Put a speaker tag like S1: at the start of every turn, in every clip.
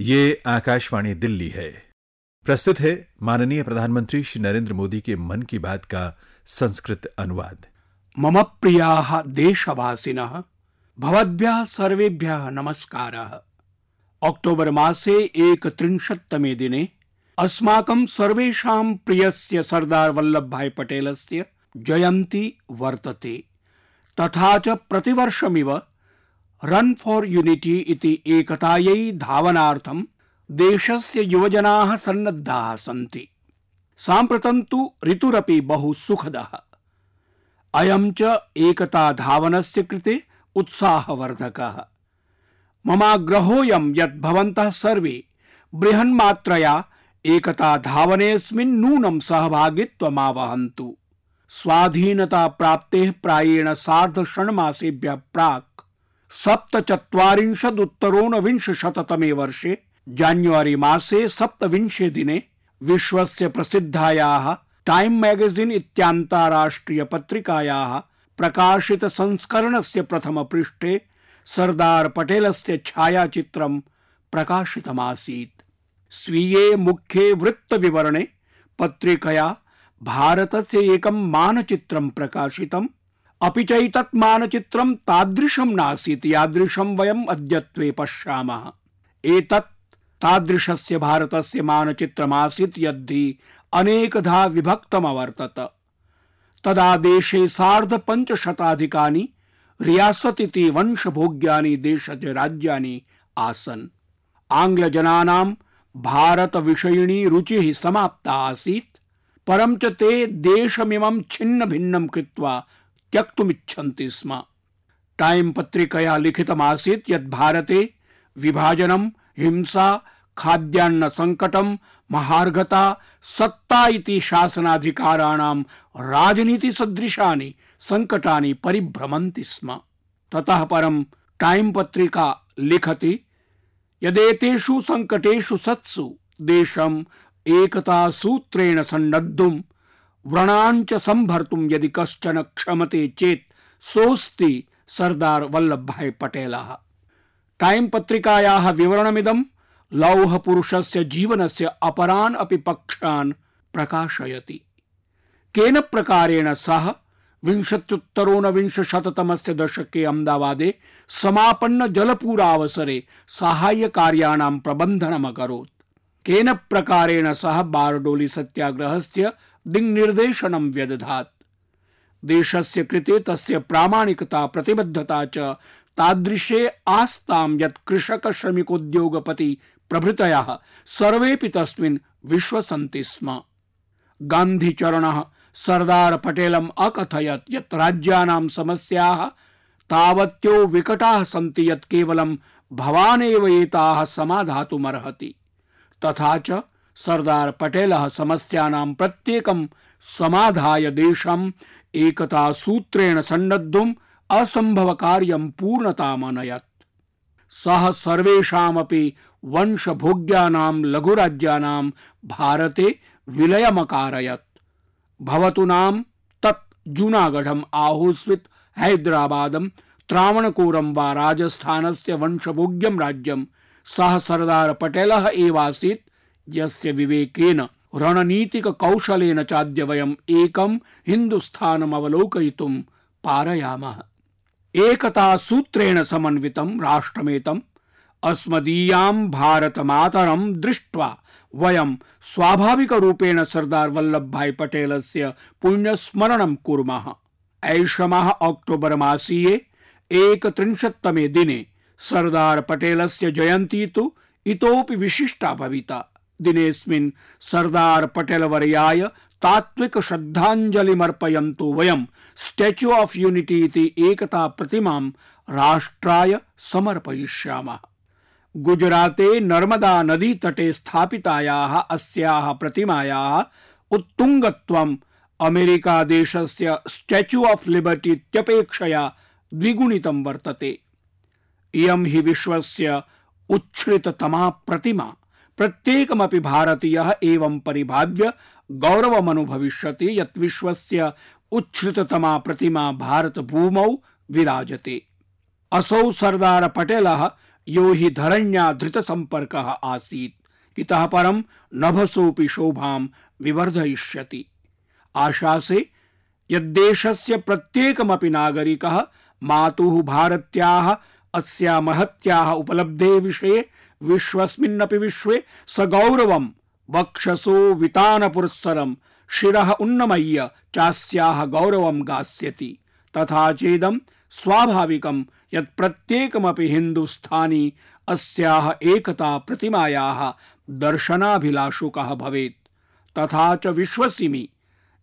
S1: ये आकाशवाणी दिल्ली है। प्रस्तुत है माननीय प्रधानमंत्री श्री नरेंद्र मोदी के मन की बात का संस्कृत अनुवाद।
S2: मम प्रियाः देशवासिनः, भवद्भ्यः सर्वेभ्यः नमस्कारः। अक्टोबर् मासे एकत्रिंशत्तमे दिने अस्माकं प्रियस्य सरदार वल्लभभाई पटेलस्य जयन्ती वर्तते। तथा च प्रतिवर्षमिव रन फॉर यूनिटी इति एकतायै धावनार्थं देशस्य युवजनाः सन्नद्धाः सन्ति। साम्प्रतं तु ऋतुरपि बहु सुखदः। अयं च एकता धावनस्य कृते उत्साहवर्धकः। ममाग्रहोऽयं यत् भवन्तः सर्वे बृहन्मात्रया एकता धावनेऽस्मिन् नूनं सहभागित्वमावहन्तु। स्वाधीनता प्राप्तेः प्रायेण सार्ध षण्मासेभ्यः प्राक् सप्तचत्वारिंशदुत्तरोनविंशशततमे वर्षे, जान्युआरी मासे सप्तविंशे दिने विश्वस्य प्रसिद्धायाः टाइम मैगजीन इत्यान्ताराष्ट्रिय पत्रिकायाः प्रकाशित संस्करणस्य प्रथम पृष्ठे सरदार पटेलस्य छायाचित्रं प्रकाशितमासीत्। स्वीये मुख्ये वृत्तविवरणे पत्रिकया भारतस्य एकं मानचित्रं प्रकाशितम्। अपि चैतत् मानचित्रं तादृशं नासीत्, यादृशं वयम् अद्यत्वे पश्यामः। एतत् तादृशस्य भारतस्य मानचित्रमासीत् यद्धि अनेकधा विभक्तमवर्तत। तदा देशे सार्ध पञ्चशताधिकानि रियासत् इति वंशभोग्यानि देशज राज्यानि आसन्। आङ्ग्लजनानां भारतविषयिणी रुचिः समाप्ता आसीत्, परं च ते देशमिमं छिन्न भिन्नं कृत्वा त्यक्तुमिच्छन्ति स्म। टाइम पत्रिकया लिखितमासीत् यत् भारते विभाजनं, हिंसा खाद्यान्न संकटं महार्घता, सत्ता इति राजनीति सदृशानि संकटानि परिभ्रमन्ति स्म। ततः परं टाइम पत्रिका लिखति, यदेतेषु संकटेषु सत्सु देशम् एकता सूत्रेण सन्नद्धुं व्रणाञ्च संभर्तुं यदि कश्चन क्षमते चेत सोऽस्ति सरदार वल्लभ भाई पटेल। टाइम पत्रिकायाः विवरणमिदं लौहपुरुषस्य जीवनस्य अपरान् अपि पक्षान् प्रकाशयति। केन प्रकारेण सः विंशत्युत्तरोनविंशशततमस्य दशके अहमदाबादे समापन्न जलपूरावसरे साहाय्यकार्याणां प्रबन्धनमकरोत्। केन प्रकारेण सः बारडोली सत्याग्रहस्य दिङ्निर्देशनं व्यदधात्। देशस्य कृते तस्य प्रामाणिकता, प्रतिबद्धता च तादृशे आस्तां यत् कृषक श्रमिकोद्योगपति प्रभृतयः सर्वेपि तस्मिन् विश्वसन्ति स्म। गान्धिचरणः सरदार पटेलम् अकथयत् यत् राज्यानां समस्याः तावत्यो विकटाः सन्ति यत् केवलं भवान् एव एताः समाधातुमर्हति। तथा च सरदार पटेलः समस्यानां प्रत्येकं समाधाय देशम्, एकता सूत्रेण सन्नद्धुम्, असम्भवकार्यं पूर्णतामनयत्। सः सर्वेषामपि वंशभोग्यानां लघुराज्यानां भारते विलयमकारयत्। भवतु नाम तत् जूनागढ़म आहोस्वित हैदराबादम त्रावणकोरम वा राजस्थानस्य वंशभोग्यं राज्यं सः सरदार पटेलः एवासीत् यस्य विवेकेन रणनीतिक कौशलेन चाद्य वयम् एकं हिन्दुस्थानम् अवलोकयितुं पारयामः। एकता सूत्रेण समन्वितं राष्ट्रमेतम्, अस्मदीयां भारतमातरं दृष्ट्वा वयं स्वाभाविकरूपेण सरदार वल्लभभाई पटेलस्य पुण्यस्मरणं कुर्मः। ऐषमः अक्टोबर मासीये, एकत्रिंशत्तमे दिने सरदार पटेलस्य जयन्ती तु इतोपि विशिष्टा भविता। दिनेऽस्मिन् सरदार पटेलवर्याय तात्विक श्रद्धाञ्जलिमर्पयन्तु वयं। स्टेच्यू ऑफ़ यूनिटी इति एकता प्रतिमां राष्ट्राय समर्पयिष्यामः। गुजराते नर्मदा नदी तटे स्थापितायाः, अस्याः प्रतिमायाः उत्तुङ्गत्वम् अमेरिका देशस्य स्टेच्यू ऑफ़ लिबर्टी इत्यपेक्षया द्विगुणितं वर्तते। इयं हि विश्वस्य उच्छ्रिततमा प्रतिमा। प्रत्येकमपि भारतीयः एवं परिभाव्य गौरवमनुभविष्यति यत् विश्वस्य उच्छ्रिततमा प्रतिमा भारतभूमौ विराजते। असौ सरदार पटेलः यो हि धरण्या धृतसम्पर्कः आसीत्। इतः परं नभसोऽपि शोभां विवर्धयिष्यति। आशासे यद्देशस्य प्रत्येकमपि नागरिकः, मातुः भारत्याः, अस्या महत्याः उपलब्धेः विषये विश्वस्मिन्नपि विश्वे सगौरवं। वक्षसो वितानपुरस्सरं शिरः उन्नमय्य चास्याः गौरवं गास्यति। तथा चेदं स्वाभाविकं यत् प्रत्येकमपि हिन्दुस्थानी अस्याः एकता प्रतिमायाः दर्शनाभिलाषुकः भवेत्। तथा च विश्वसिमि।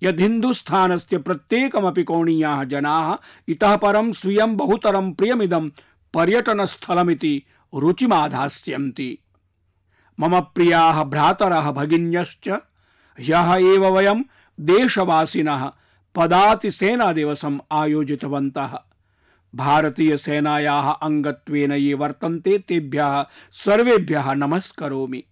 S2: यद् हिन्दुस्थानस्य प्रत्येकमपि कोणीयाः जनाः इतः परं स्वीयं बहुतरं प्रियमिदं पर्यटनस्थलमिति रुचिमाधास्यन्ति। मम प्रियाः भ्रातरः भगिन्यश्च, ह्यः एव वयं देशवासिनः पदातिसेनादिवसम् आयोजितवन्तः। भारतीयसेनायाः अङ्गत्वेन ये वर्तन्ते, तेभ्यः सर्वेभ्यः नमस्करोमि।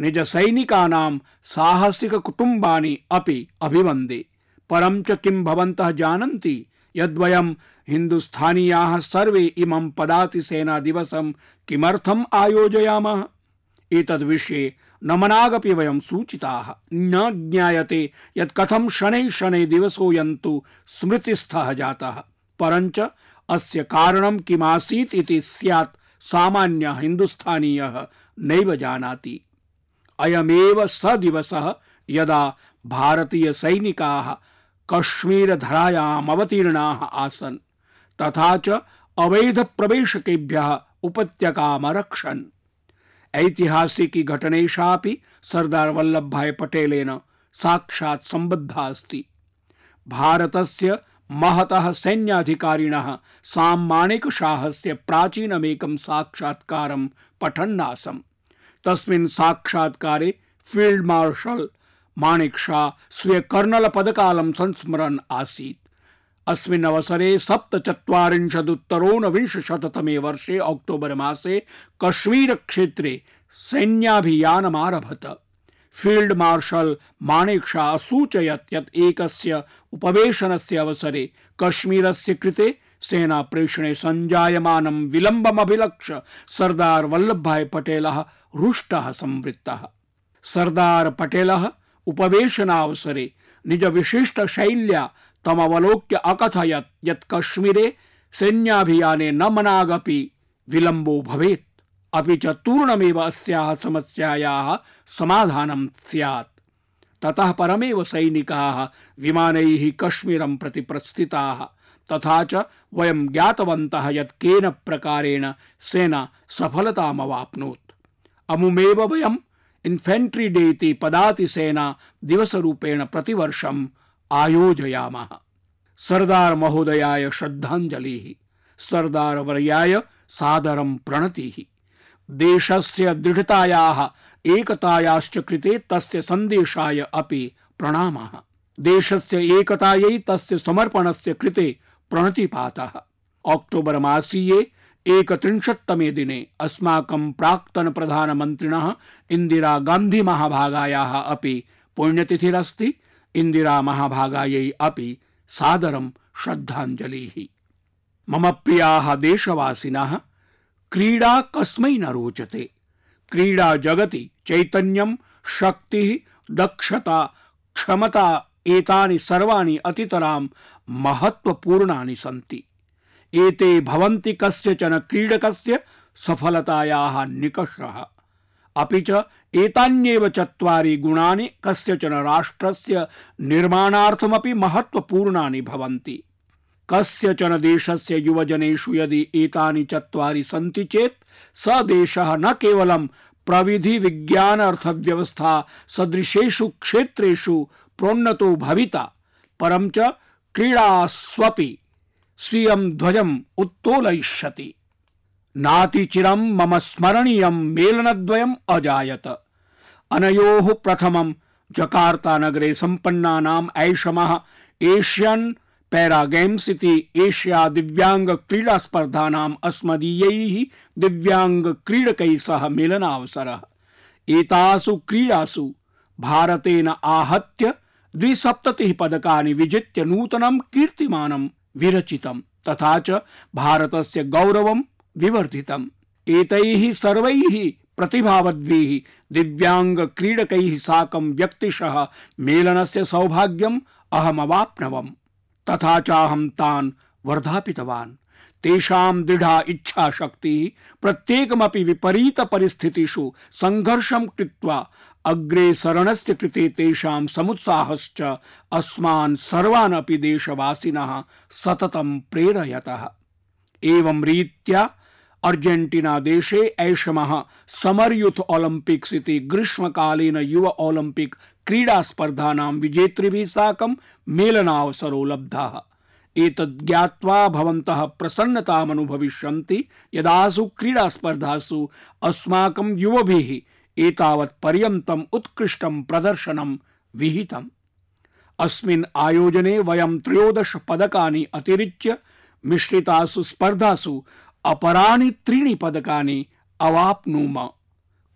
S2: निजसैनिकानां साहसिककुटुम्बानि अपि अभिवन्दे। परं च किं भवन्तः जानन्ति? यद्वयं हिन्दुस्थानीयाः सर्वे इमं पदातिसेनादिवसं किमर्थम् आयोजयामः? एतद्विषये नमनागपि वयं सूचिताः। न ज्ञायते यत् कथं शनैः शनैः दिवसोऽयं तु स्मृतिस्थः जातः। परञ्च अस्य कारणं किमासीत् इति स्यात् सामान्यः हिन्दुस्थानीयः नैव जानाति। अयमेव स दिवसः यदा भारतीय भारतीयसैनिकाः कश्मीरधरायाम् अवतीर्णाः आसन्। तथा च अवैध अवैधप्रवेशकेभ्यः उपत्यकामरक्षन्। ऐतिहासिकी घटनेशापि सरदार वल्लभ वल्लभभाई पटेलेन साक्षात् सम्बद्धा अस्ति। भारतस्य महतः सैन्याधिकारिणः माणिकशाहस्य प्राचीनमेकं साक्षात्कारं पठन्नासम्। तस्मिन् साक्षात्कारे फ़ील्ड मार्शल माणिक शाह स्वीय कर्नल पदकालं संस्मरन् आसीत्। अस्मिन् अवसरे सप्तचत्वारिंशदुत्तरोनविंशशततमे वर्षे अक्टोबर मासे कश्मीर क्षेत्रे सैन्याभियानमारभत फ़ील्ड मार्शल माणिक शाह असूचयत् यत् एकस्य उपवेशनस्य अवसरे कश्मीरस्य कृते सेना प्रेषणे सञ्जायमानं विलम्बमभिलक्ष्य सरदार वल्लभभाई पटेलः रुष्टः संवृत्तः। सरदार पटेलः उपवेशनावसरे। निज विशिष्ट शैल्या तमवलोक्य अकथयत् यत् कश्मीरे सैन्याभियाने न मनागपि विलम्बो भवेत्। अपि च तूर्णमेव अस्याः समस्यायाः समाधानं स्यात्। ततः परमेव सैनिकाः विमानैः कश्मीरं प्रति प्रस्थिताः। तथा च वयं ज्ञातवन्तः यत् केन प्रकारेण सेना सफलतामवाप्नोत्। अमुमेव वयम् इन्फेण्ट्री डे इति पदातिसेना दिवसरूपेण प्रतिवर्षम् आयोजयामः सरदार महोदयाय श्रद्धाञ्जलिः सरदार वर्याय सादरं प्रणतिः देशस्य दृढतायाः एकतायाश्च कृते तस्य सन्देशाय अपि प्रणामः देशस्य एकतायै तस्य समर्पणस्य कृते प्रणतिपातः अक्टोबर मासीये एकत्रिंशत्तमे दिने अस्माकं प्राक्तन प्रधानमन्त्रिणः इन्दिरा गान्धी महाभागायाः अपि पुण्यतिथिरस्ति। इन्दिरा महाभागायै अपि सादरं श्रद्धाञ्जलिः। मम प्रियाः देशवासिनः, क्रीडा कस्मै न रोचते। क्रीडा जगति चैतन्यं, शक्तिः, दक्षता, क्षमता, एतानि सर्वाणि अतितरां महत्वपूर्णानि सन्ति। एते भवन्ति कस्यचन क्रीडकस्य सफलतायाः निकषः। अपि च एतान्येव चत्वारि गुणानि कस्यचन राष्ट्रस्य निर्माणार्थमपि महत्वपूर्णानि भवन्ति। कस्यचन देशस्य युवजनेषु यदि एतानि चत्वारि सन्ति चेत् स देशः न केवलं प्रविधि विज्ञान अर्थव्यवस्था सदृशेषु क्षेत्रेषु प्रोन्नतो भविता, परं च क्रीडास्वपि स्वीयं ध्वजम् उत्तोलयिष्यति। नातिचिरं मम स्मरणीयं मेलनद्वयम् अजायत। अनयोः प्रथमं जकार्ता नगरे सम्पन्नानाम् ऐषमः एशियन् पैरा गेम्स् इति एशिया दिव्याङ्ग क्रीडा स्पर्धानाम् अस्मदीयैः दिव्याङ्ग क्रीडकैः सह मेलनावसरः। एतासु क्रीडासु भारतेन आहत्य द्विसप्ततिः पदकानि विजित्य नूतनं कीर्तिमानं विरचितं तथा च भारतस्य गौरवं विवर्धितम्। एतैः सर्वैः प्रतिभावद्भिः दिव्यांग क्रीडकैः साकं व्यक्तिशः मेलनस्य सौभाग्यम् अहमवाप्नवम्। तथा चाहं तान् वर्धापितवान्। तेषां दृढा इच्छा शक्तिः प्रत्येकमपि विपरीत परिस्थितिषु संघर्षं कृत्वा अग्रे सरणस्य कृते तेषां समुत्साहश्च अस्मान् सर्वान् अपि देशवासिनः सततं प्रेरयतः। एवं रीत्या अर्जेंटीना देशे ऐषमः समर यूथ ओलम्पिक्स् इति ग्रीष्मकालीन युव ओलम्पिक् क्रीडा स्पर्धानां विजेतृभिः साकं मेलनावसरो लब्धः। एतद् ज्ञात्वा भवन्तः प्रसन्नतामनुभविष्यन्ति यदासु क्रीडास्पर्धासु अस्माकं युवभिः एतावत् पर्यन्तम् उत्कृष्टं प्रदर्शनं विहितम्। अस्मिन् आयोजने वयं त्रयोदश पदकानि अतिरिच्य मिश्रितासु स्पर्धासु अपराणि त्रीणि पदकानि अवाप्नुम।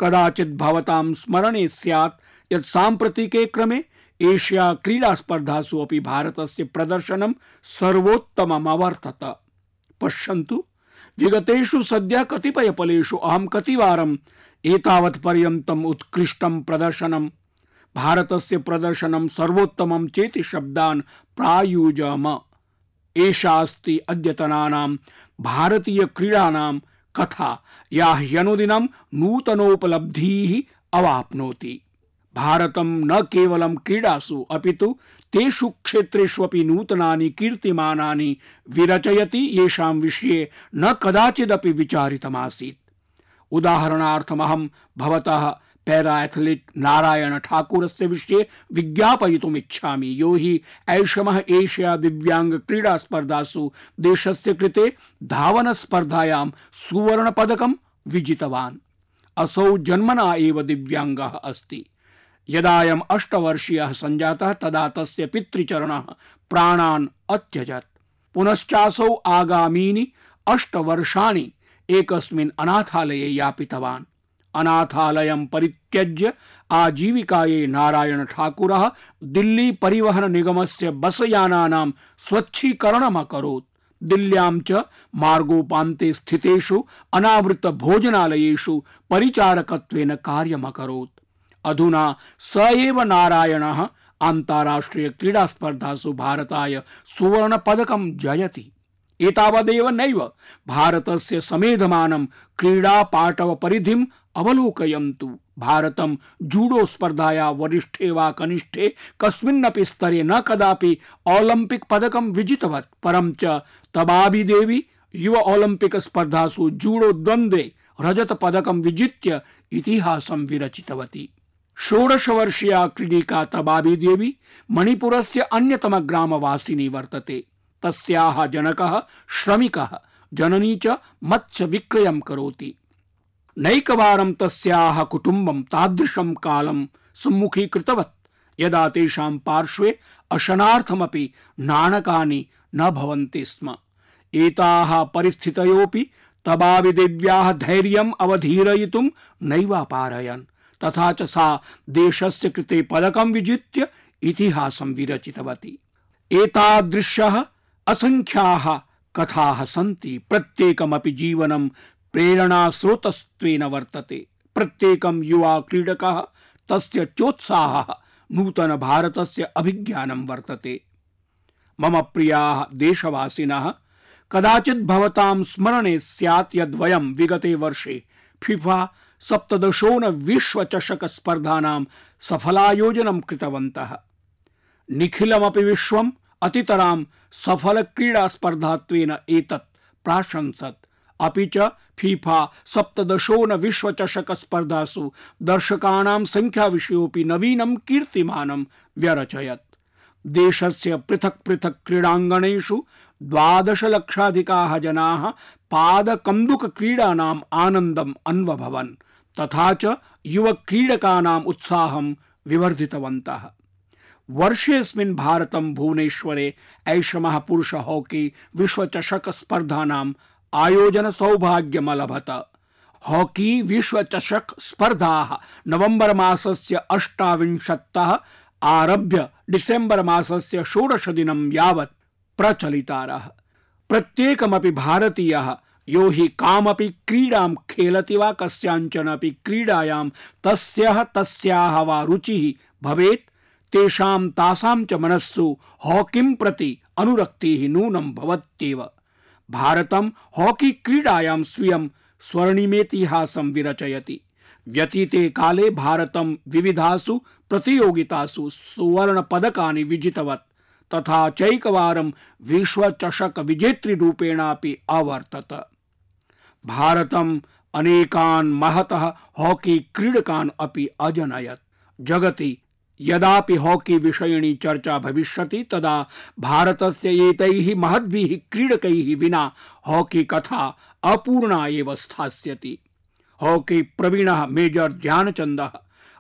S2: कदाचित् भवतां स्मरणे स्यात् यत् साम्प्रतिके क्रमे एशिया क्रीडा स्पर्धासु अपि भारतस्य प्रदर्शनं सर्वोत्तममवर्तत पश्यन्तु, विगतेषु सद्यः कतिपयफलेषु अहं कतिवारम् एतावत् पर्यन्तम् उत्कृष्टं प्रदर्शनं भारतस्य प्रदर्शनं सर्वोत्तमं चेति शब्दान् प्रायुजम। एषा अस्ति अद्यतनानां भारतीयक्रीडानां कथा। या ह्यनुदिनं नूतनोपलब्धीः अवाप्नोति। भारतं न केवलं क्रीडासु अपितु, तेषु क्षेत्रेष्वपि नूतनानि कीर्तिमानानि विरचयति येषां विषये न कदाचिदपि विचारितमासीत्। उदाहरणार्थमहं भवतः पैरा एथलीट नारायण ठाकुरस्य विषये विज्ञापयितुम् इच्छामि यो हि ऐषम एशिया दिव्यांग क्रीडा स्पर्धासु देशस्य कृते धावन स्पर्धायां सुवर्णपदकं विजितवान्। असौ जन्मना एव दिव्यांगः अस्ति। यदायम् अष्टवर्षीयः सञ्जातः तदा तस्य पितृचरणः प्राणान् अत्यजत्। पुनश्चासौ आगामीनि अष्टवर्षाणि एकस्मिन् अनाथालये यापितवान्। अनाथालयं परित्यज्य आजीविकायै नारायण ठाकुरः दिल्ली परिवहन निगमस्य बसयानानां स्वच्छीकरणमकरोत्। दिल्ल्यां च मार्गोपान्ते स्थितेषु अनावृत भोजनालयेषु परिचारकत्वेन कार्यमकरोत्। अधुना स एव नारायणः अन्ताराष्ट्रिय क्रीडा स्पर्धासु भारताय सुवर्ण पदकं जयति। एतावदेव नैव भारतस्य समेधमानं क्रीडा पाटव परिधिम् अवलोकयन्तु। भारतं जूडो स्पर्धाया वरिष्ठे वा कनिष्ठे कस्मिन्नपि स्तरे न कदापि ओलम्पिक् पदकं विजितवत्। परं च तबाबी देवी, युव ओलम्पिक् स्पर्धासु जूडो द्वन्द्वे रजत पदकं विजित्य इतिहासं विरचितवती। षोडश वर्षीया क्रीडिका तबाबी देवी मणिपुरस्य अन्यतम ग्रामवासिनी वर्तते। तस्याः जनकः श्रमिकः, जननी च मत्स्य विक्रयं करोति। नैकवारं तस्याः कुटुम्बं तादृशं कालं सम्मुखीकृतवत्, यदा तेषां पार्श्वे अशनार्थमपि नाणकानि न भवन्ति स्म। एताः परिस्थितयोऽपि तबाविदेव्याः धैर्यम् अवधीरयितुं नैवापारयन् तथा च सा देशस्य कृते पदकं विजित्य इतिहासं विरचितवती। एतादृश्यः असङ्ख्याः कथाः सन्ति। प्रत्येकमपि जीवनं प्रेरणास्रोतस्त्वेन वर्तते। प्रत्येकं युवा क्रीडकः तस्य चोत्साहः नूतन भारतस्य अभिज्ञानं वर्तते। मम प्रियाः देशवासिनः, कदाचित् भवतां स्मरणे स्यात् यद्वयं विगते वर्षे फिफा सप्तदशोन स्पर्धानां सफलायोजनं कृतवन्तः। निखिलमपि विश्वम् अतितरां सफल क्रीडा स्पर्धात्वेन एतत् प्राशंसत्। अपि च फीफा सप्तदशोन विश्वचषक स्पर्धासु दर्शकाणां संख्या विषयोऽपि नवीनं कीर्तिमानं व्यरचयत्। देशस्य पृथक् पृथक् क्रीडाङ्गणेषु द्वादशलक्षाधिकाः जनाः पादकन्दुकक्रीडानाम् आनन्दम् अन्वभवन्, तथा च युवक्रीडकानाम् उत्साहं विवर्धितवन्तः। वर्षेऽस्मिन् भारतं भुवनेश्वरे ऐषमः पुरुष हॉकी विश्व विश्वचषक स्पर्धानाम् आयोजन सौभाग्यमलभत हॉकी विश्वचषक स्पर्धाः नवंबर मासस्य अष्टाविंशत्तः आरभ्य डिसेम्बर मासस्य षोडश दिनं यावत् प्रचलितारः। प्रत्येकमपि भारतीयः यो हि कामपि क्रीडां खेलति वा कस्याञ्चनपि क्रीडायां तस्यः तस्याः वा रुचिः भवेत्। तेषां तासां च मनस्सु हॉकीं प्रति अनुरक्तिः नूनं भवत्येव। भारतं हॉकी क्रीडायां स्वीयं स्वर्णिमेतिहासं विरचयति। व्यतीते काले भारतं विविधासु, प्रतियोगितासु सुवर्णपदकानि विजितवत्। तथा चैकवारं विश्वचषक विजेतृरूपेणापि अवर्तत भारतम् अनेकान् महतः हॉकी क्रीडकान् अपि अजनयत्। जगति यदापि हॉकी विषयिणी चर्चा भविष्यति, तदा भारतस्य एतैः महद्भिः क्रीडकैः विना हॉकी कथा अपूर्णा एव हॉकी प्रवीणः मेजर ध्यानचन्दः,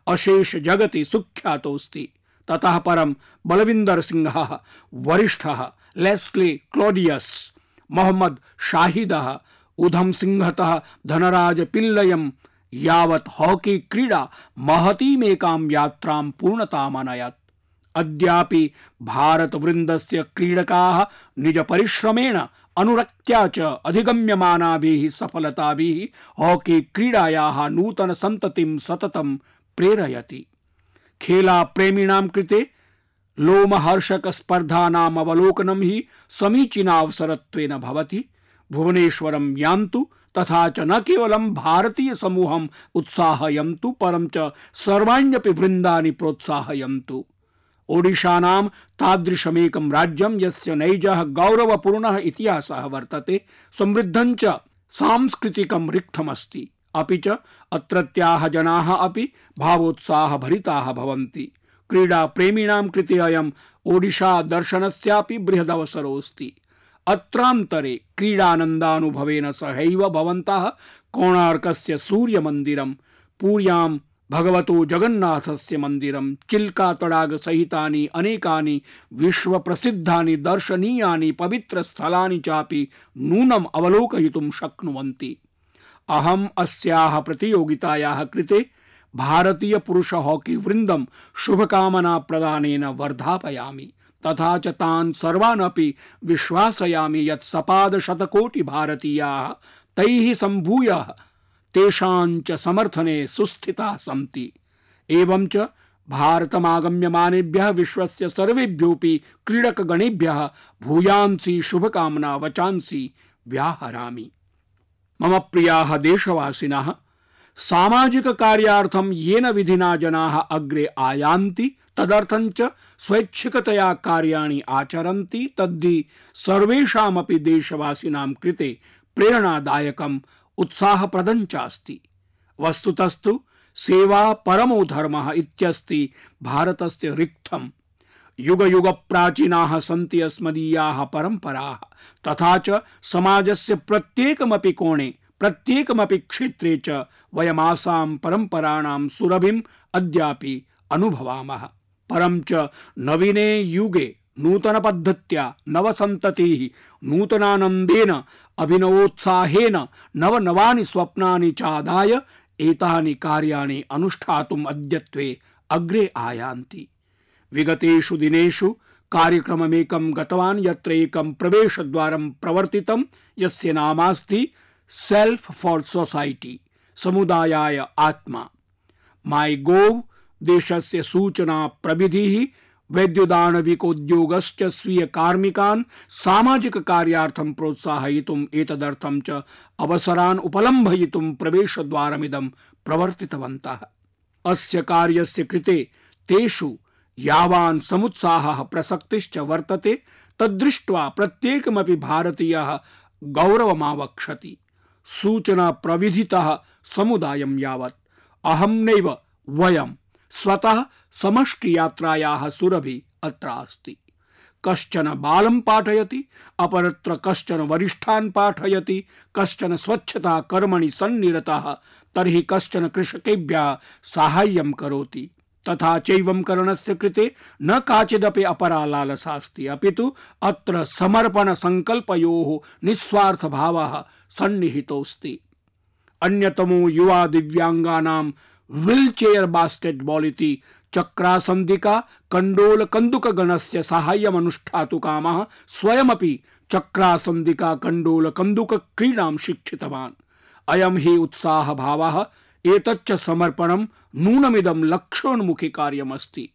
S2: अशेष जगति सुख्यातोऽस्ति। ततः परं बलविन्दर सिंहः, वरिष्ठः लेस्ली क्लोडियस, मोहम्मद शाहिदः, उधम सिंहतः धनराज पिल्लयम् यावत् हॉकी क्रीडा महतीमेकां यात्रां पूर्णतामनयत् अद्यापि भारतवृन्दस्य क्रीडकाः निजपरिश्रमेण अनुरक्त्या च अधिगम्यमानाभिः सफलताभिः हॉकी क्रीडायाः नूतनसन्ततिं सततं प्रेरयति। खेला प्रेमिणां कृते लोमहर्षक स्पर्धानाम् अवलोकनं हि समीचीनावसरत्वेन भवति। भुवनेश्वरं यान्तु तथा च न केवलं भारतीय समूहम् उत्साहयन्तु, परं च सर्वाण्यपि वृन्दानि प्रोत्साहयन्तु। ओडिशानां तादृशमेकं राज्यं यस्य नैजः गौरवपूर्णः इतिहासः वर्तते, समृद्धं च सांस्कृतिकं रिक्थमस्ति अपि च अत्रत्याः जनाः अपि भावोत्साहभरिताः भवन्ति। क्रीडा प्रेमिणां कृते अयम् ओडिशा दर्शनस्यापि बृहदवसरोऽस्ति। अत्रान्तरे क्रीडानन्दानुभवेन सहैव भवन्तः कोणार्कस्य सूर्यमन्दिरं पूर्यां भगवतो जगन्नाथस्य मन्दिरं चिल्का तडाग सहितानि अनेकानि विश्वप्रसिद्धानि दर्शनीयानि पवित्रस्थलानि चापि नूनम् अवलोकयितुं शक्नुवन्ति। अहम् अस्याः प्रतियोगितायाः कृते भारतीय पुरुष हॉकी वृन्दं शुभकामना प्रदानेन वर्धापयामि। तथा च तान् सर्वान् अपि विश्वासयामि यत् भारतीयाः तैः सम्भूय तेषां च समर्थने सुस्थिताः सन्ति। एवं च भारतमागम्यमानेभ्यः विश्वस्य सर्वेभ्योऽपि क्रीडकगणेभ्यः भूयांसि शुभकामना वचांसि व्याहरामि। मम प्रियाः देशवासिनः सामाजिक कार्यार्थं येन विधिना जनाः अग्रे आयान्ति, तदर्थं च स्वैच्छिकतया कार्याणि आचरन्ति, तद्धि सर्वेषामपि देशवासिनां कृते प्रेरणादायकम्, उत्साहप्रदं चास्ति। वस्तुतस्तु, सेवा परमो धर्मः इत्यस्ति भारतस्य रिक्थम् युग युग प्राचीनाः सन्ति अस्मदीयाः परम्पराः, तथा च समाजस्य प्रत्येकमपि कोणे प्रत्येकमपि क्षेत्रे च वयमासां परम्पराणां सुरभिम् अद्यापि अनुभवामः। परं च नवीने युगे नूतनपद्धत्या नवसन्ततिः नूतनानन्देन, अभिनवोत्साहेन नवनवानि स्वप्नानि चादाय एतानि कार्याणि अनुष्ठातुम् अद्यत्वे अग्रे आयान्ति। विगतेषु दिनेषु कार्यक्रममेकं गतवान् यत्र एकं प्रवेशद्वारं प्रवर्तितं, यस्य नामास्ति सेल्फ फॉर सोसाइटी समुदायाय आत्मा माई गोव देशस्य सूचना प्रविधिः वैद्युदाणविकोद्योगश्च स्वीय कार्मिकान् सामाजिक कार्यार्थं प्रोत्साहयितुम् एतदर्थं च अवसरान् उपलम्भयितुं प्रवेशद्वारमिदं प्रवर्तितवन्तः अस्य कार्यस्य कृते तेषु यावान् समुत्साहः प्रसक्तिश्च वर्तते तद्दृष्ट्वा प्रत्येकमपि भारतीयः गौरवमावक्षति सूचना प्रविधितः समुदायं यावत्। अहं नैव वयं। स्वतः समष्टि यात्रायाः सुरभि अत्र अस्ति। कश्चन बालं पाठयति, अपरत्र कश्चन वरिष्ठान् पाठयति, कश्चन स्वच्छता कर्मणि सन्निरतः, तर्हि कश्चन कृषकेभ्यः साहाय्यं करोति। तथा चैवं करणस्य कृते न काचिदपि अपरा लालसास्ति अपितु अत्र समर्पण संकल्पयोः निस्वार्थ भावः सन्निहितोऽस्ति। अन्यतमो युवा दिव्यांगानां व्हील चेयर बास्केटबॉल इति चक्रासन्दिका कण्डोल कन्दुकगणस्य साहाय्यमनुष्ठातु कामः स्वयमपि चक्रासन्दिका कण्डोल कन्दुक क्रीडां शिक्षितवान्। अयं हि उत्साह भावः एतच्च समर्पणं नूनमिदं लक्षोन्मुखि कार्यमस्ति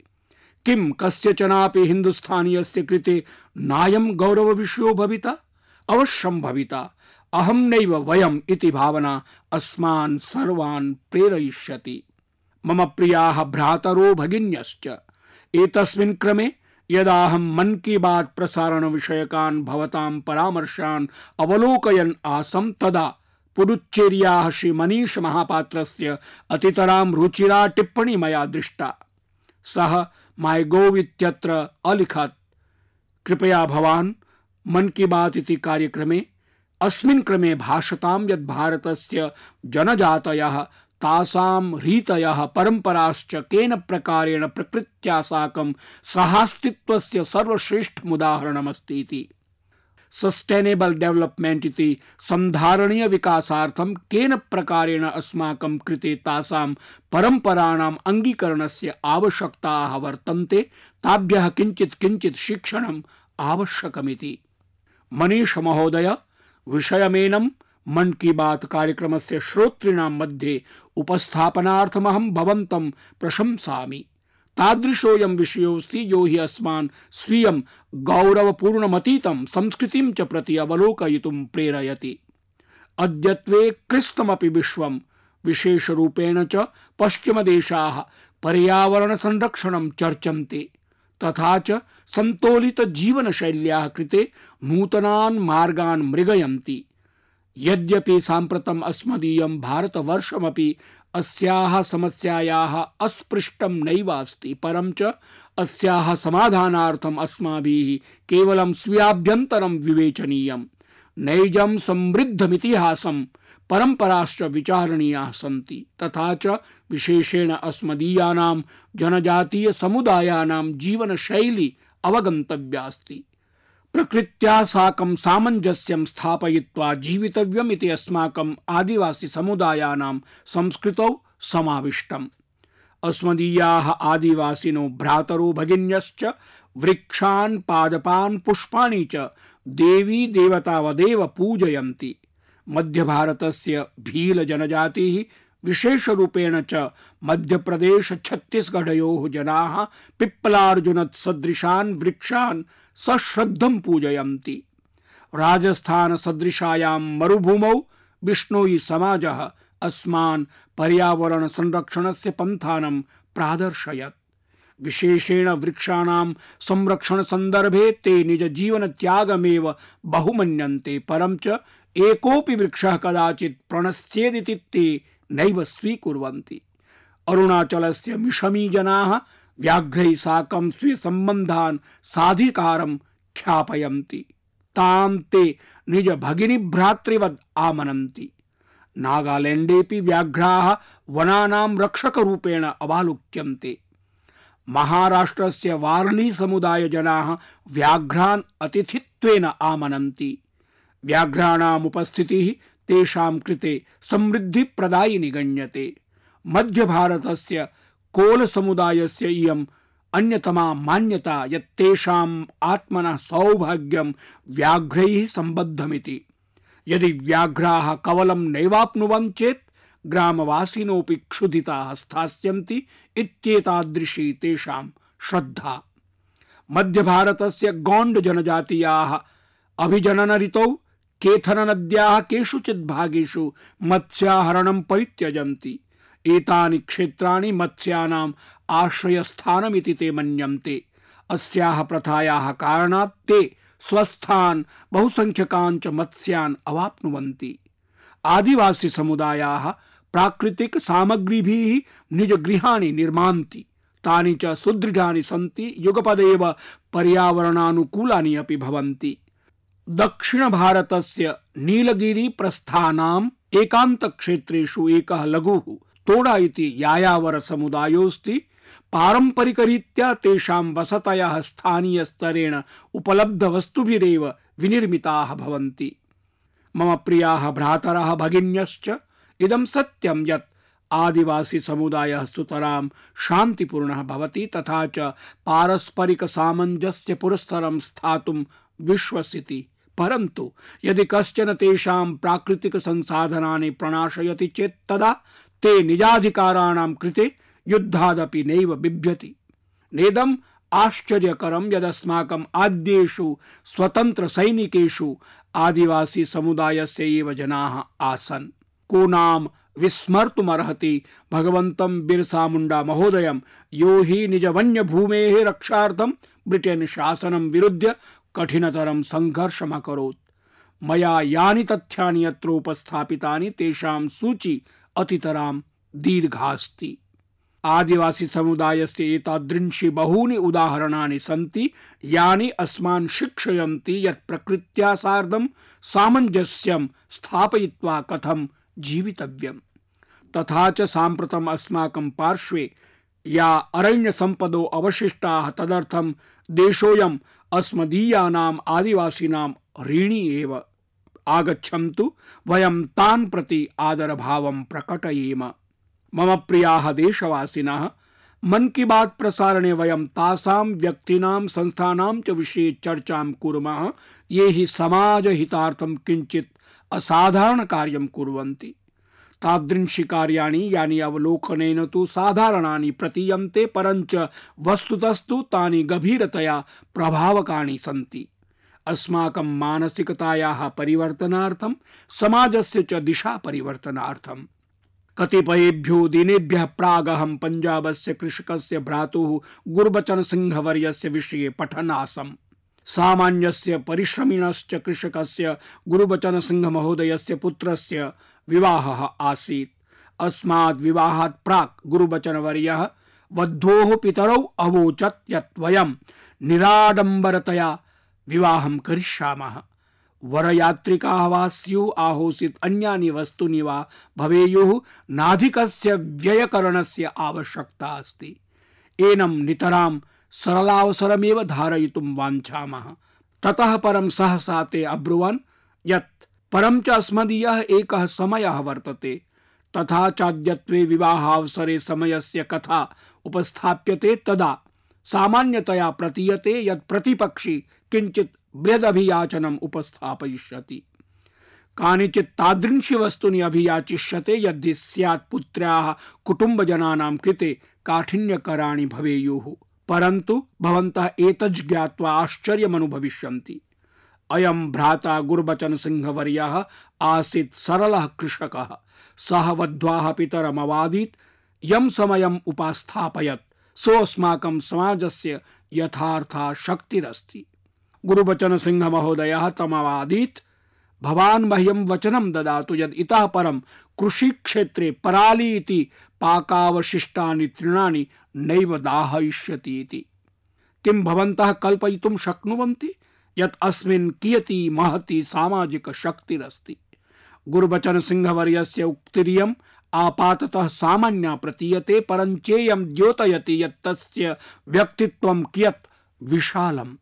S2: किं कस्यचनापि हिन्दुस्थानीयस्य कृते नायं गौरवविषयो भविता? अवश्यं भविता। अहं नैव वयम् इति भावना अस्मान् सर्वान् प्रेरयिष्यति। मम प्रियाः भ्रातरो भगिन्यश्च। एतस्मिन् क्रमे यदाहं मन की बात प्रसारण विषयकान् भवतां परामर्शान् अवलोकयन् तदा पुडुच्चेर्याः श्री मनीष महापात्रस्य अतितरां रुचिरा टिप्पणी मया दृष्टा। सः माय गोव इत्यत्र अलिखत्। कृपया भवान्, मन की बात इति कार्यक्रमे, अस्मिन् क्रमे भाषतां यद् भारतस्य जनजातयः, तासां रीतयः, परम्पराश्च केन प्रकारेण प्रकृत्या साकं सहास्तित्वस्य सर्वश्रेष्ठमुदाहरणमस्ति इति सस्टेनेबल डेवलपमेंट इति संधारणीय विकासार्थं केन प्रकारेण अस्माकं कृते तासां परम्पराणाम् अङ्गीकरणस्य आवश्यकताः वर्तन्ते, ताभ्यः किञ्चित् किञ्चित् शिक्षणम् आवश्यकमिति। मनीष महोदय, विषयमेनं मन की बात कार्यक्रमस्य श्रोतॄणां मध्ये उपस्थापनार्थमहं भवन्तं प्रशंसामि। तादृशोऽयं विषयोऽस्ति यो हि अस्मान् स्वीयं गौरवपूर्णमतीतं संस्कृतिं च प्रति अवलोकयितुं प्रेरयति। अद्यत्वे कृष्णमपि विश्वं, विशेषरूपेण च पश्चिमदेशाः पर्यावरणसंरक्षणं चर्चन्ते, तथा च सन्तोलितजीवनशैल्याः कृते नूतनान् मार्गान् मृगयन्ति। यद्यपि साम्प्रतम् अस्मदीयं भारतवर्षमपि अस्याः समस्यायाः अस्पृष्टं नैवास्ति, परं च अस्याः समाधानार्थम् अस्माभिः केवलं स्वीयाभ्यन्तरं विवेचनीयं नैजं समृद्धमितिहासं परम्पराश्च विचारणीयाः सन्ति, तथा च विशेषेण अस्मदीयानां जनजातीयसमुदायानां जीवनशैली अवगन्तव्यास्ति। प्रकृत्या साकं सामञ्जस्यं स्थापयित्वा जीवितव्यम् इति अस्माकम् आदिवासिसमुदायानां संस्कृतौ समाविष्टम्। अस्मदीयाः आदिवासिनो भ्रातरो भगिन्यश्च, वृक्षान्, पादपान्, पुष्पाणि च देवी देवतावदेव पूजयन्ति। मध्यभारतस्य भील जनजातिः विशेषरूपेण च मध्यप्रदेश छत्तीसगढ़योः जनाः पिप्पलार्जुनसदृशान् वृक्षान् सश्रद्धं पूजयन्ति। राजस्थान सदृशायां मरुभूमौ बिश्नोई समाजः अस्मान् पर्यावरण संरक्षणस्य पन्थानं प्रादर्शयत्। विशेषेण वृक्षाणां संरक्षण सन्दर्भे ते निज जीवन त्यागमेव बहुमन्यन्ते, परं च एकोऽपि वृक्षः कदाचित् प्रणश्येदिति ते नैव स्वीकुर्वन्ति। अरुणाचलस्य मिशमी जनाः व्याघ्रैः साकं स्वीयसम्बन्धान् साधिकारं ख्यापयन्ति। तां ते निज भगिनी भ्रातृवद् आमनन्ति। नागालैण्डेऽपि व्याघ्राः वनानां रक्षकरूपेण अवालुक्यन्ते। महाराष्ट्रस्य वार्ली समुदायजनाः व्याघ्रान् अतिथित्वेन आमनन्ति। व्याघ्राणाम् उपस्थितिः तेषां कृते समृद्धिप्रदायिनि गण्यते। मध्यभारतस्य कोल समुदायस्य इयम् अन्यतमा मान्यता यत् तेषाम् आत्मनः सौभाग्यं व्याघ्रैः सम्बद्धमिति। यदि व्याघ्राः कवलं नैवाप्नुवन् चेत् ग्रामवासिनोऽपि क्षुधिताः स्थास्यन्ति इत्येतादृशी तेषां श्रद्धा। मध्यभारतस्य गौण्ड जनजातीयाः अभिजनन ऋतौ केथन नद्याः केषुचित् भागेषु मत्स्याहरणं परित्यजन्ति। एतानि क्षेत्राणि मत्स्यानाम् आश्रयस्थानमिति ते मन्यन्ते। अस्याः प्रथायाः कारणात् ते स्वस्थान् बहुसङ्ख्यकान् च मत्स्यान् अवाप्नुवन्ति। आदिवासी समुदायाः प्राकृतिक सामग्रीभिः निज गृहाणि निर्मान्ति। तानि च सुदृढानि सन्ति, युगपदेव पर्यावरणानुकूलानि अपि भवन्ति। दक्षिणभारतस्य नीलगिरिप्रस्थानाम् एकान्तक्षेत्रेषु एकः लघुः। तोडा इति यायावर समुदायोऽस्ति पारम्परिकरीत्या तेषां वसतयः स्थानीयस्तरेण उपलब्धवस्तुभिरेव विनिर्मिताः भवन्ति। मम प्रियाः भ्रातरः भगिन्यश्च, इदं सत्यं यत् आदिवासी समुदायः सुतरां शान्तिपूर्णः भवति तथा च पारस्परिक सामञ्जस्य पुरस्सरं स्थातुं विश्वसिति। परन्तु यदि कश्चन तेषां प्राकृतिकसंसाधनानि प्रणाशयति चेत् तदा ते निजाधिकाराणां कृते युद्धादपि नैव बिभ्यति। नेदम् आश्चर्यकरं यदस्माकम् आद्येषु स्वतन्त्रसैनिकेषु आदिवासीसमुदायस्य एव जनाः आसन्। को नाम विस्मर्तुमर्हति भगवन्तं महोदयं, यो हि निजवन्यभूमेः रक्षार्थं ब्रिटेन् शासनं विरुध्य कठिनतरं सङ्घर्षमकरोत्। मया यानि तथ्यानि अत्र उपस्थापितानि तेषां सूची अतितरां दीर्घास्ति। आदिवासी समुदायस्य एतादृंशि बहूनि उदाहरणानि सन्ति, यानि अस्मान् शिक्षयन्ति यत् प्रकृत्या सार्धं सामञ्जस्यं स्थापयित्वा कथं जीवितव्यम् तथा च साम्प्रतम् अस्माकं पार्श्वे या अरण्यसम्पदो अवशिष्टाः तदर्थं देशोऽयम् अस्मदीयानाम् आदिवासीनां ऋणी एव। आगच्छन्तु, वयं तान् प्रति आदरभावं प्रकटयेम। मम प्रियाः देशवासिनः, मन की बात प्रसारणे वयं तासां व्यक्तीनां, संस्थानां च विषये चर्चां कुर्मः, ये हि समाजहितार्थं किञ्चित् असाधारणकार्यं कुर्वन्ति। तादृंशि कार्याणि यानि अवलोकनेन तु साधारणानि प्रतीयन्ते, परञ्च वस्तुतस्तु तानि गभीरतया प्रभावकाणि सन्ति। अस्माकं मानसिकतायाः परिवर्तनार्थं, समाजस्य च दिशा परिवर्तनार्थम् कतिपयेभ्यो दिनेभ्यः प्रागहं पञ्जाबस्य कृषकस्य भ्रातुः गुर्बचन सिंहवर्यस्य विषये पठन् आसम् सामान्यस्य परिश्रमिणश्च कृषकस्य गुरुबचन सिंह महोदयस्य पुत्रस्य विवाहः आसीत्। अस्मात् विवाहात् प्राक् गुरुबचनवर्यः वधोः पितरौ अवोचत् यत् वयं निराडम्बरतया विवाहं करिष्यामः। वरयात्रिकाः वा स्युः आहोसित अन्यानि वस्तूनि वा भवेयुः नाधिकस्य व्ययकरणस्य आवश्यकता अस्ति। एनं नितरां सरलावसरमेव धारयितुं वाञ्छामः। ततः परं सहसा ते अब्रुवन्, यत् परं च अस्मदीयः एकः समयः वर्तते। तथा चाद्यत्वे विवाहावसरे समयस्य कथा उपस्थाप्यते तदा। सामान्यतया प्रतीयते यत् प्रतिपक्षी किञ्चित् बृहदभियाचनम् उपस्थापयिष्यति। कानिचित् तादृंशि वस्तूनि अभियाचिष्यते यद्धि स्यात् पुत्र्याः कुटुम्बजनानां कृते काठिन्यकराणि भवेयुः। परन्तु भवन्तः एतज् ज्ञात्वा आश्चर्यमनुभविष्यन्ति। अयं भ्राता गुर्बचन सिंहवर्यः आसीत् सरलः कृषकः। सः वध्वाः पितरमवादीत्। यं समयम् उपास्थापयत्। सोऽस्माकं समाजस्य यथार्था शक्तिरस्ति। गुरुबचन सिंह महोदय तमवादीत्, भवान् मह्यं वचनं ददातु यद् इतः परं कृषिक्षेत्रे पराली इति पाकावशिष्टानि तृणानि नैव दाहयिष्यति इति। किं भवन्तः कल्पयितुं शक्नुवन्ति? यत् अस्मिन् कियती महती सामाजिकशक्तिरस्ति। गुरुबचन सिंहवर्यस्य उक्तिरियम् आपाततः सामान्या प्रतीयते परञ्चेयं द्योतयति यत् तस्य व्यक्तित्वं कियत् विशालम्।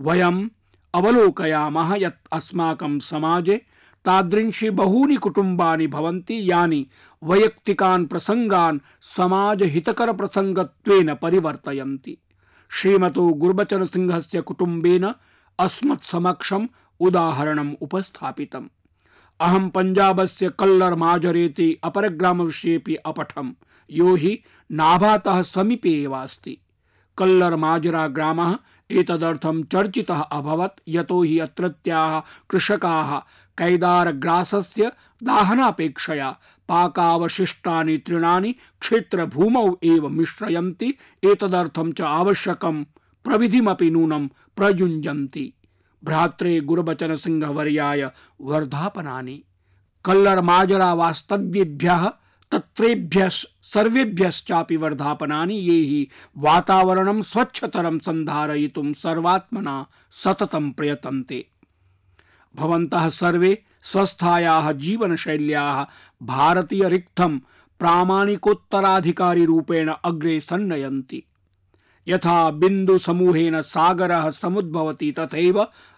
S2: वयम् अवलोकयामः यत् अस्माकं समाजे तादृंशि बहूनि कुटुम्बानि भवन्ति, यानि वैयक्तिकान् प्रसङ्गान् समाजहितकरप्रसङ्गत्वेन परिवर्तयन्ति। श्रीमतो गुर्बचन सिंहस्य कुटुम्बेन अस्मत् समक्षम् उदाहरणम् उपस्थापितम्। अहं पञ्जाबस्य कल्लर् माजरेति अपरग्रामविषयेऽपि अपठम्। यो हि नाभातः समीपे एव अस्ति। कल्लर् माजरा ग्रामः एतदर्थं चर्चितः अभवत्, यतो हि अत्रत्याः कृषकाः कैदारग्रासस्य दाहनापेक्षया पाकावशिष्टानि तृणानि क्षेत्रभूमौ एव मिश्रयन्ति। एतदर्थं च आवश्यकं प्रविधिमपि नूनं प्रयुञ्जन्ति। भ्रात्रे गुरुबचन सिंहवर्याय वर्धापनानि। कल्लर माजरा वास्तव्येभ्यः तत्रेभ्यः सर्वेभ्यश्चापि वर्धापनानि, ये हि वातावरणं स्वच्छतरं सन्धारयितुं सर्वात्मना सततं प्रयतन्ते। भवन्तः सर्वे स्वस्थायाः जीवनशैल्याः भारतीयरिक्थं प्रामाणिकोत्तराधिकारिरूपेण अग्रे सन्नयन्ति। यथा बिंदु समूहेन सागरः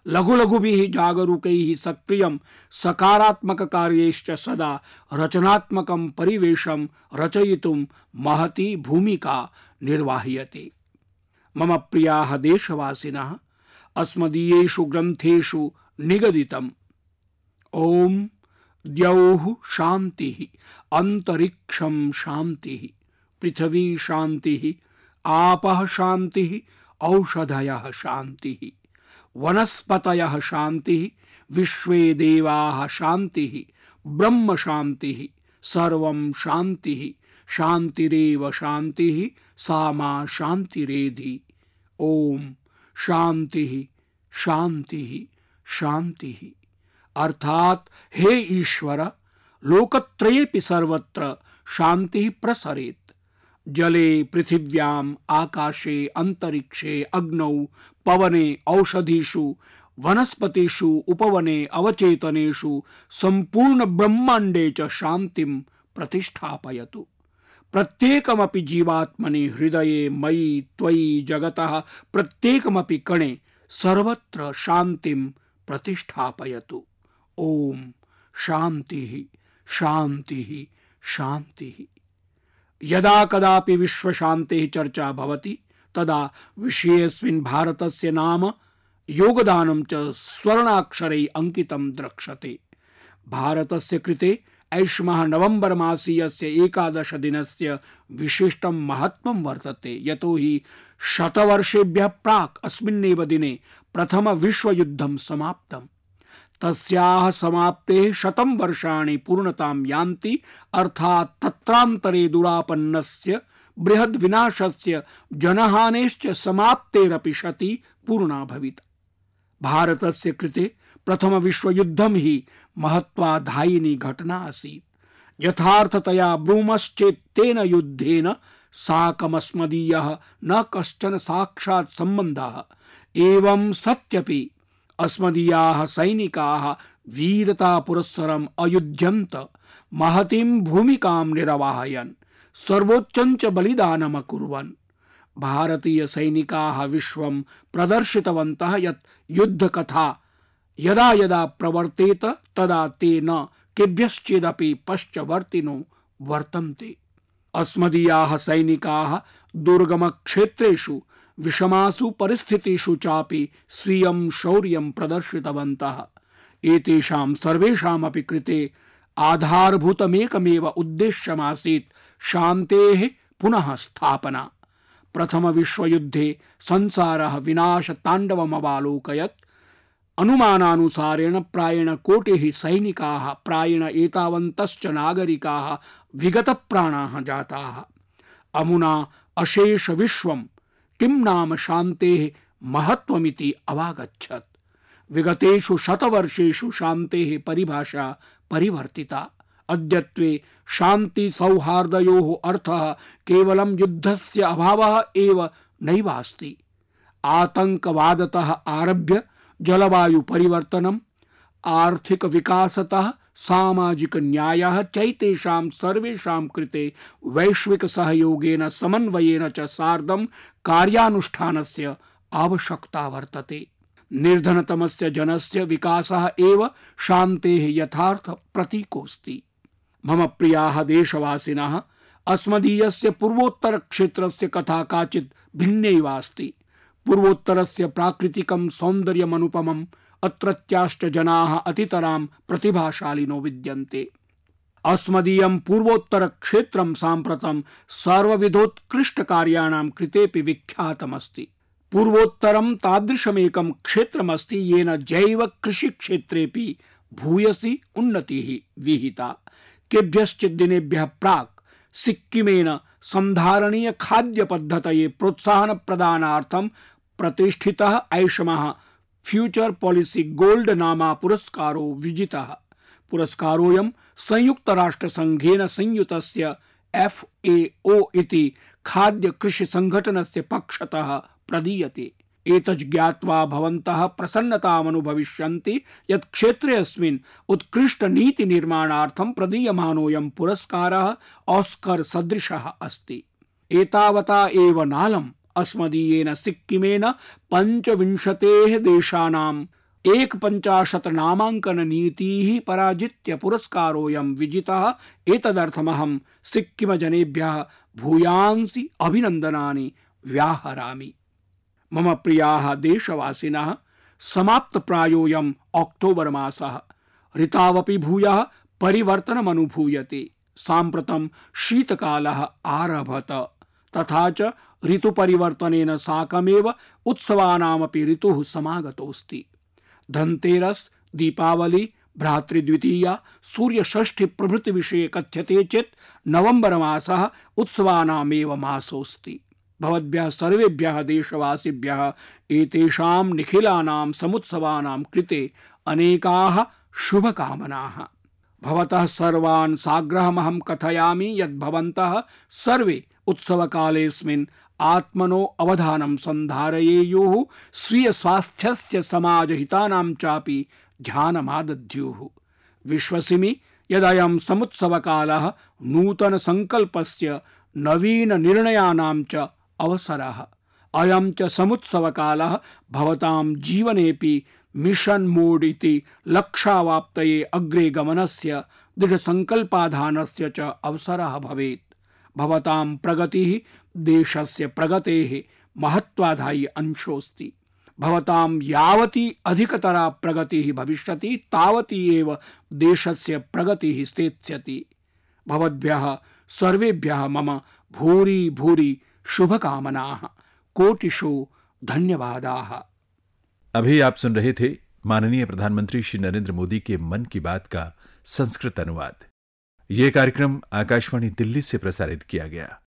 S2: लघु लघुभिः जागरूकैः सक्रियं सकारात्मक कार्यैश्च सदा रचनात्मकं परिवेशं रचयितुं महती भूमिका निर्वाह्यते। मम प्रियाः देशवासिनः, अस्मदीयेषु ग्रन्थेषु निगदितम्। ॐ द्यौः शान्तिः, अन्तरिक्षं शान्तिः, पृथिवी शान्तिः आपः शान्तिः, औषधयः शान्तिः, वनस्पतयः शान्तिः, विश्वे देवाः शान्तिः, ब्रह्म शान्तिः, सर्वं शान्तिः, शान्तिरेव शान्तिः सा मा शान्तिरेधि शान्तिः शान्तिः अर्थात हे ईश्वर लोकत्रयेपि सर्वत्र शान्तिः प्रसरेत्। जले पृथिव्याम्, आकाशे, अन्तरिक्षे, अग्नौ, पवने, औषधीषु, वनस्पतिषु, उपवने, अवचेतनेषु, सम्पूर्ण ब्रह्माण्डे च शान्तिं प्रतिष्ठापयतु। प्रत्येकमपि जीवात्मनि हृदये मयि, त्वयि जगतः प्रत्येकमपि कणे सर्वत्र शान्तिं प्रतिष्ठापयतु। ॐ शान्तिः शान्तिः शान्तिः। यदा कदापि विश्वशान्तेः चर्चा भवति, तदा विषयेऽस्मिन् भारतस्य नाम योगदानं च स्वर्णाक्षरैः अंकितं द्रक्ष्यते। भारतस्य कृते ऐष्मः नवम्बर् मासीयस्य एकादशदिनस्य विशिष्टं महत्त्वं वर्तते, यतो हि शतवर्षेभ्यः प्राक् अस्मिन्नेव दिने प्रथमविश्वयुद्धं समाप्तम्। तस्याः समाप्तेः शतं वर्षाणि पूर्णतां यान्ति, अर्थात् तत्रान्तरे दुरापन्नस्य बृहद् विनाशस्य जनहानेश्च समाप्तेरपि शती पूर्णा भविता। भारतस्य कृते प्रथमविश्वयुद्धं हि महत्त्वाधायिनी घटना आसीत्। यथार्थतया ब्रूमश्चेत् तेन युद्धेन साकमस्मदीयः न कश्चन साक्षात् सम्बन्धः। एवं सत्यपि अस्मदीयाः सैनिकाः वीरतापुरस्सरम् अयुध्यन्त महतीं भूमिकां निरवाहयन्, सर्वोच्चं च बलिदानमकुर्वन्। भारतीयसैनिकाः विश्वं प्रदर्शितवन्तः यत् युद्धकथा यदा यदा प्रवर्तेत तदा ते न केभ्यश्चिदपि पश्चवर्तिनो वर्तन्ते। अस्मदीयाः सैनिकाः दुर्गमक्षेत्रेषु विषमासु परिस्थितिषु चापि स्वीयं शौर्यं प्रदर्शितवन्तः। एतेषां सर्वेषामपि कृते आधारभूतमेकमेव उद्देश्यमासीत् शान्तेः पुनः स्थापना। प्रथमविश्वयुद्धे संसारः विनाशताण्डवमवालोकयत्। अनुमानानुसारेण प्रायेण कोटिः सैनिकाः, प्रायेण एतावन्तश्च नागरिकाः विगतप्राणाः जाताः। अमुना अशेष विश्वं किं नाम शान्तेः महत्त्वमिति अवागच्छत्। विगतेषु शतवर्षेषु शान्तेः परिभाषा परिवर्तिता। अद्यत्वे शान्ति सौहार्दयोः अर्थः केवलं युद्धस्य अभावः एव नैवास्ति। आतङ्कवादतः आरभ्य जलवायु परिवर्तनम् आर्थिक विकासतः सामाजिक न्यायः चैतेषां सर्वेषां कृते वैश्विक सहयोगेन समन्वयेन च सार्धं कार्यानुष्ठानस्य आवश्यकता वर्तते। निर्धनतमस्य जनस्य विकासः एव शान्तेः यथार्थ प्रतीकोऽस्ति। मम प्रियाः देशवासिनः, अस्मदीयस्य पूर्वोत्तरक्षेत्रस्य कथा काचित् भिन्नैवास्ति। पूर्वोत्तरस्य प्राकृतिकं सौन्दर्यमनुपमम् अत्रत्याश्च जनाः अतितरां प्रतिभाशालिनो विद्यन्ते। अस्मदीयं पूर्वोत्तरक्षेत्रं साम्प्रतं सर्वविधोत्कृष्टकार्याणां कृतेपि विख्यातमस्ति। पूर्वोत्तरं तादृशमेकं क्षेत्रमस्ति, येन जैव कृषिक्षेत्रेपि भूयसि उन्नतिः विहिता। केभ्यश्चित् दिनेभ्यः प्राक् सिक्किमेन संधारणीय खाद्यपद्धतये प्रोत्साहनप्रदानार्थं प्रतिष्ठितः ऐषमः फ्यूचर पॉलिसी गोल्ड नामा पुरस्कारो विजिता। पुरस्कारोऽयं संयुक्तराष्ट्रसङ्घेन संयुतस्य एफ़ ए ओ इति खाद्य कृषि संघटनस्य पक्षतः प्रदीयते। एतज् ज्ञात्वा भवन्तः प्रसन्नतामनुभविष्यन्ति यत् क्षेत्रे अस्मिन् उत्कृष्ट नीति निर्माणार्थं प्रदीयमानोऽयं पुरस्कारः ऑस्कर सदृशः अस्ति। एतावता एव नालम्। अस्मदीयेन सिक्किमेन पञ्चविंशतेः देशानाम् नीतीः पराजित्य पुरस्कारोऽयं विजितः एतदर्थमहं सिक्किमजनेभ्यः भूयांसि अभिनन्दनानि व्याहरामि। मम प्रियाः देशवासिनः समाप्तप्रायोऽयम् अक्टोबर् मासः। ऋतावपि भूयः, परिवर्तनमनुभूयते। साम्प्रतं शीतकालः आरभत। तथा च ऋतुपरिवर्तनेन साकमेव उत्सवानामपि ऋतुः समागतोऽस्ति। धनतेरस, दीपावली, भ्रातृद्वितीया सूर्यषष्ठि प्रभृति विषये कथ्यते चेत् नवंबर मासः उत्सवानामेव मासोऽस्ति। भवद्भ्यः सर्वेभ्यः देशवासिभ्यः एतेषां निखिलानां समुत्सवानां कृते अनेकाः शुभकामनाः। भवतः सर्वान् साग्रहमहं कथयामि यद् भवन्तः सर्वे उत्सवकालेऽस्मिन् आत्मनो अवधानं सन्धारयेयुः स्वीयस्वास्थ्यस्य समाजहितानां चापि ध्यानमादद्युः। विश्वसिमि यदयं समुत्सवकालः नूतनसङ्कल्पस्य नवीननिर्णयानां च अवसरः। अयं च समुत्सवकालः भवतां जीवनेऽपि मिशन् मोड् इति लक्ष्यावाप्तये अग्रे गमनस्य दृढसङ्कल्पाधानस्य च अवसरः भवेत्। भवतां प्रगतिः देशस्य प्रगतेः महत्वाधायी अंशोऽस्ति। भवतां यावती अधिकतरा प्रगतिः भविष्यति, तावती एव देशस्य प्रगतिः सेत्स्यति। भवद्भ्यः सर्वेभ्यः मम भूरि भूरि शुभकामनाः। कोटिशो धन्यवादाः।
S1: अभी आप सुन रहे थे माननीय प्रधानमंत्री श्री नरेंद्र मोदी के मन की बात का संस्कृत अनुवाद। ये कार्यक्रम आकाशवाणी दिल्ली से प्रसारित किया गया।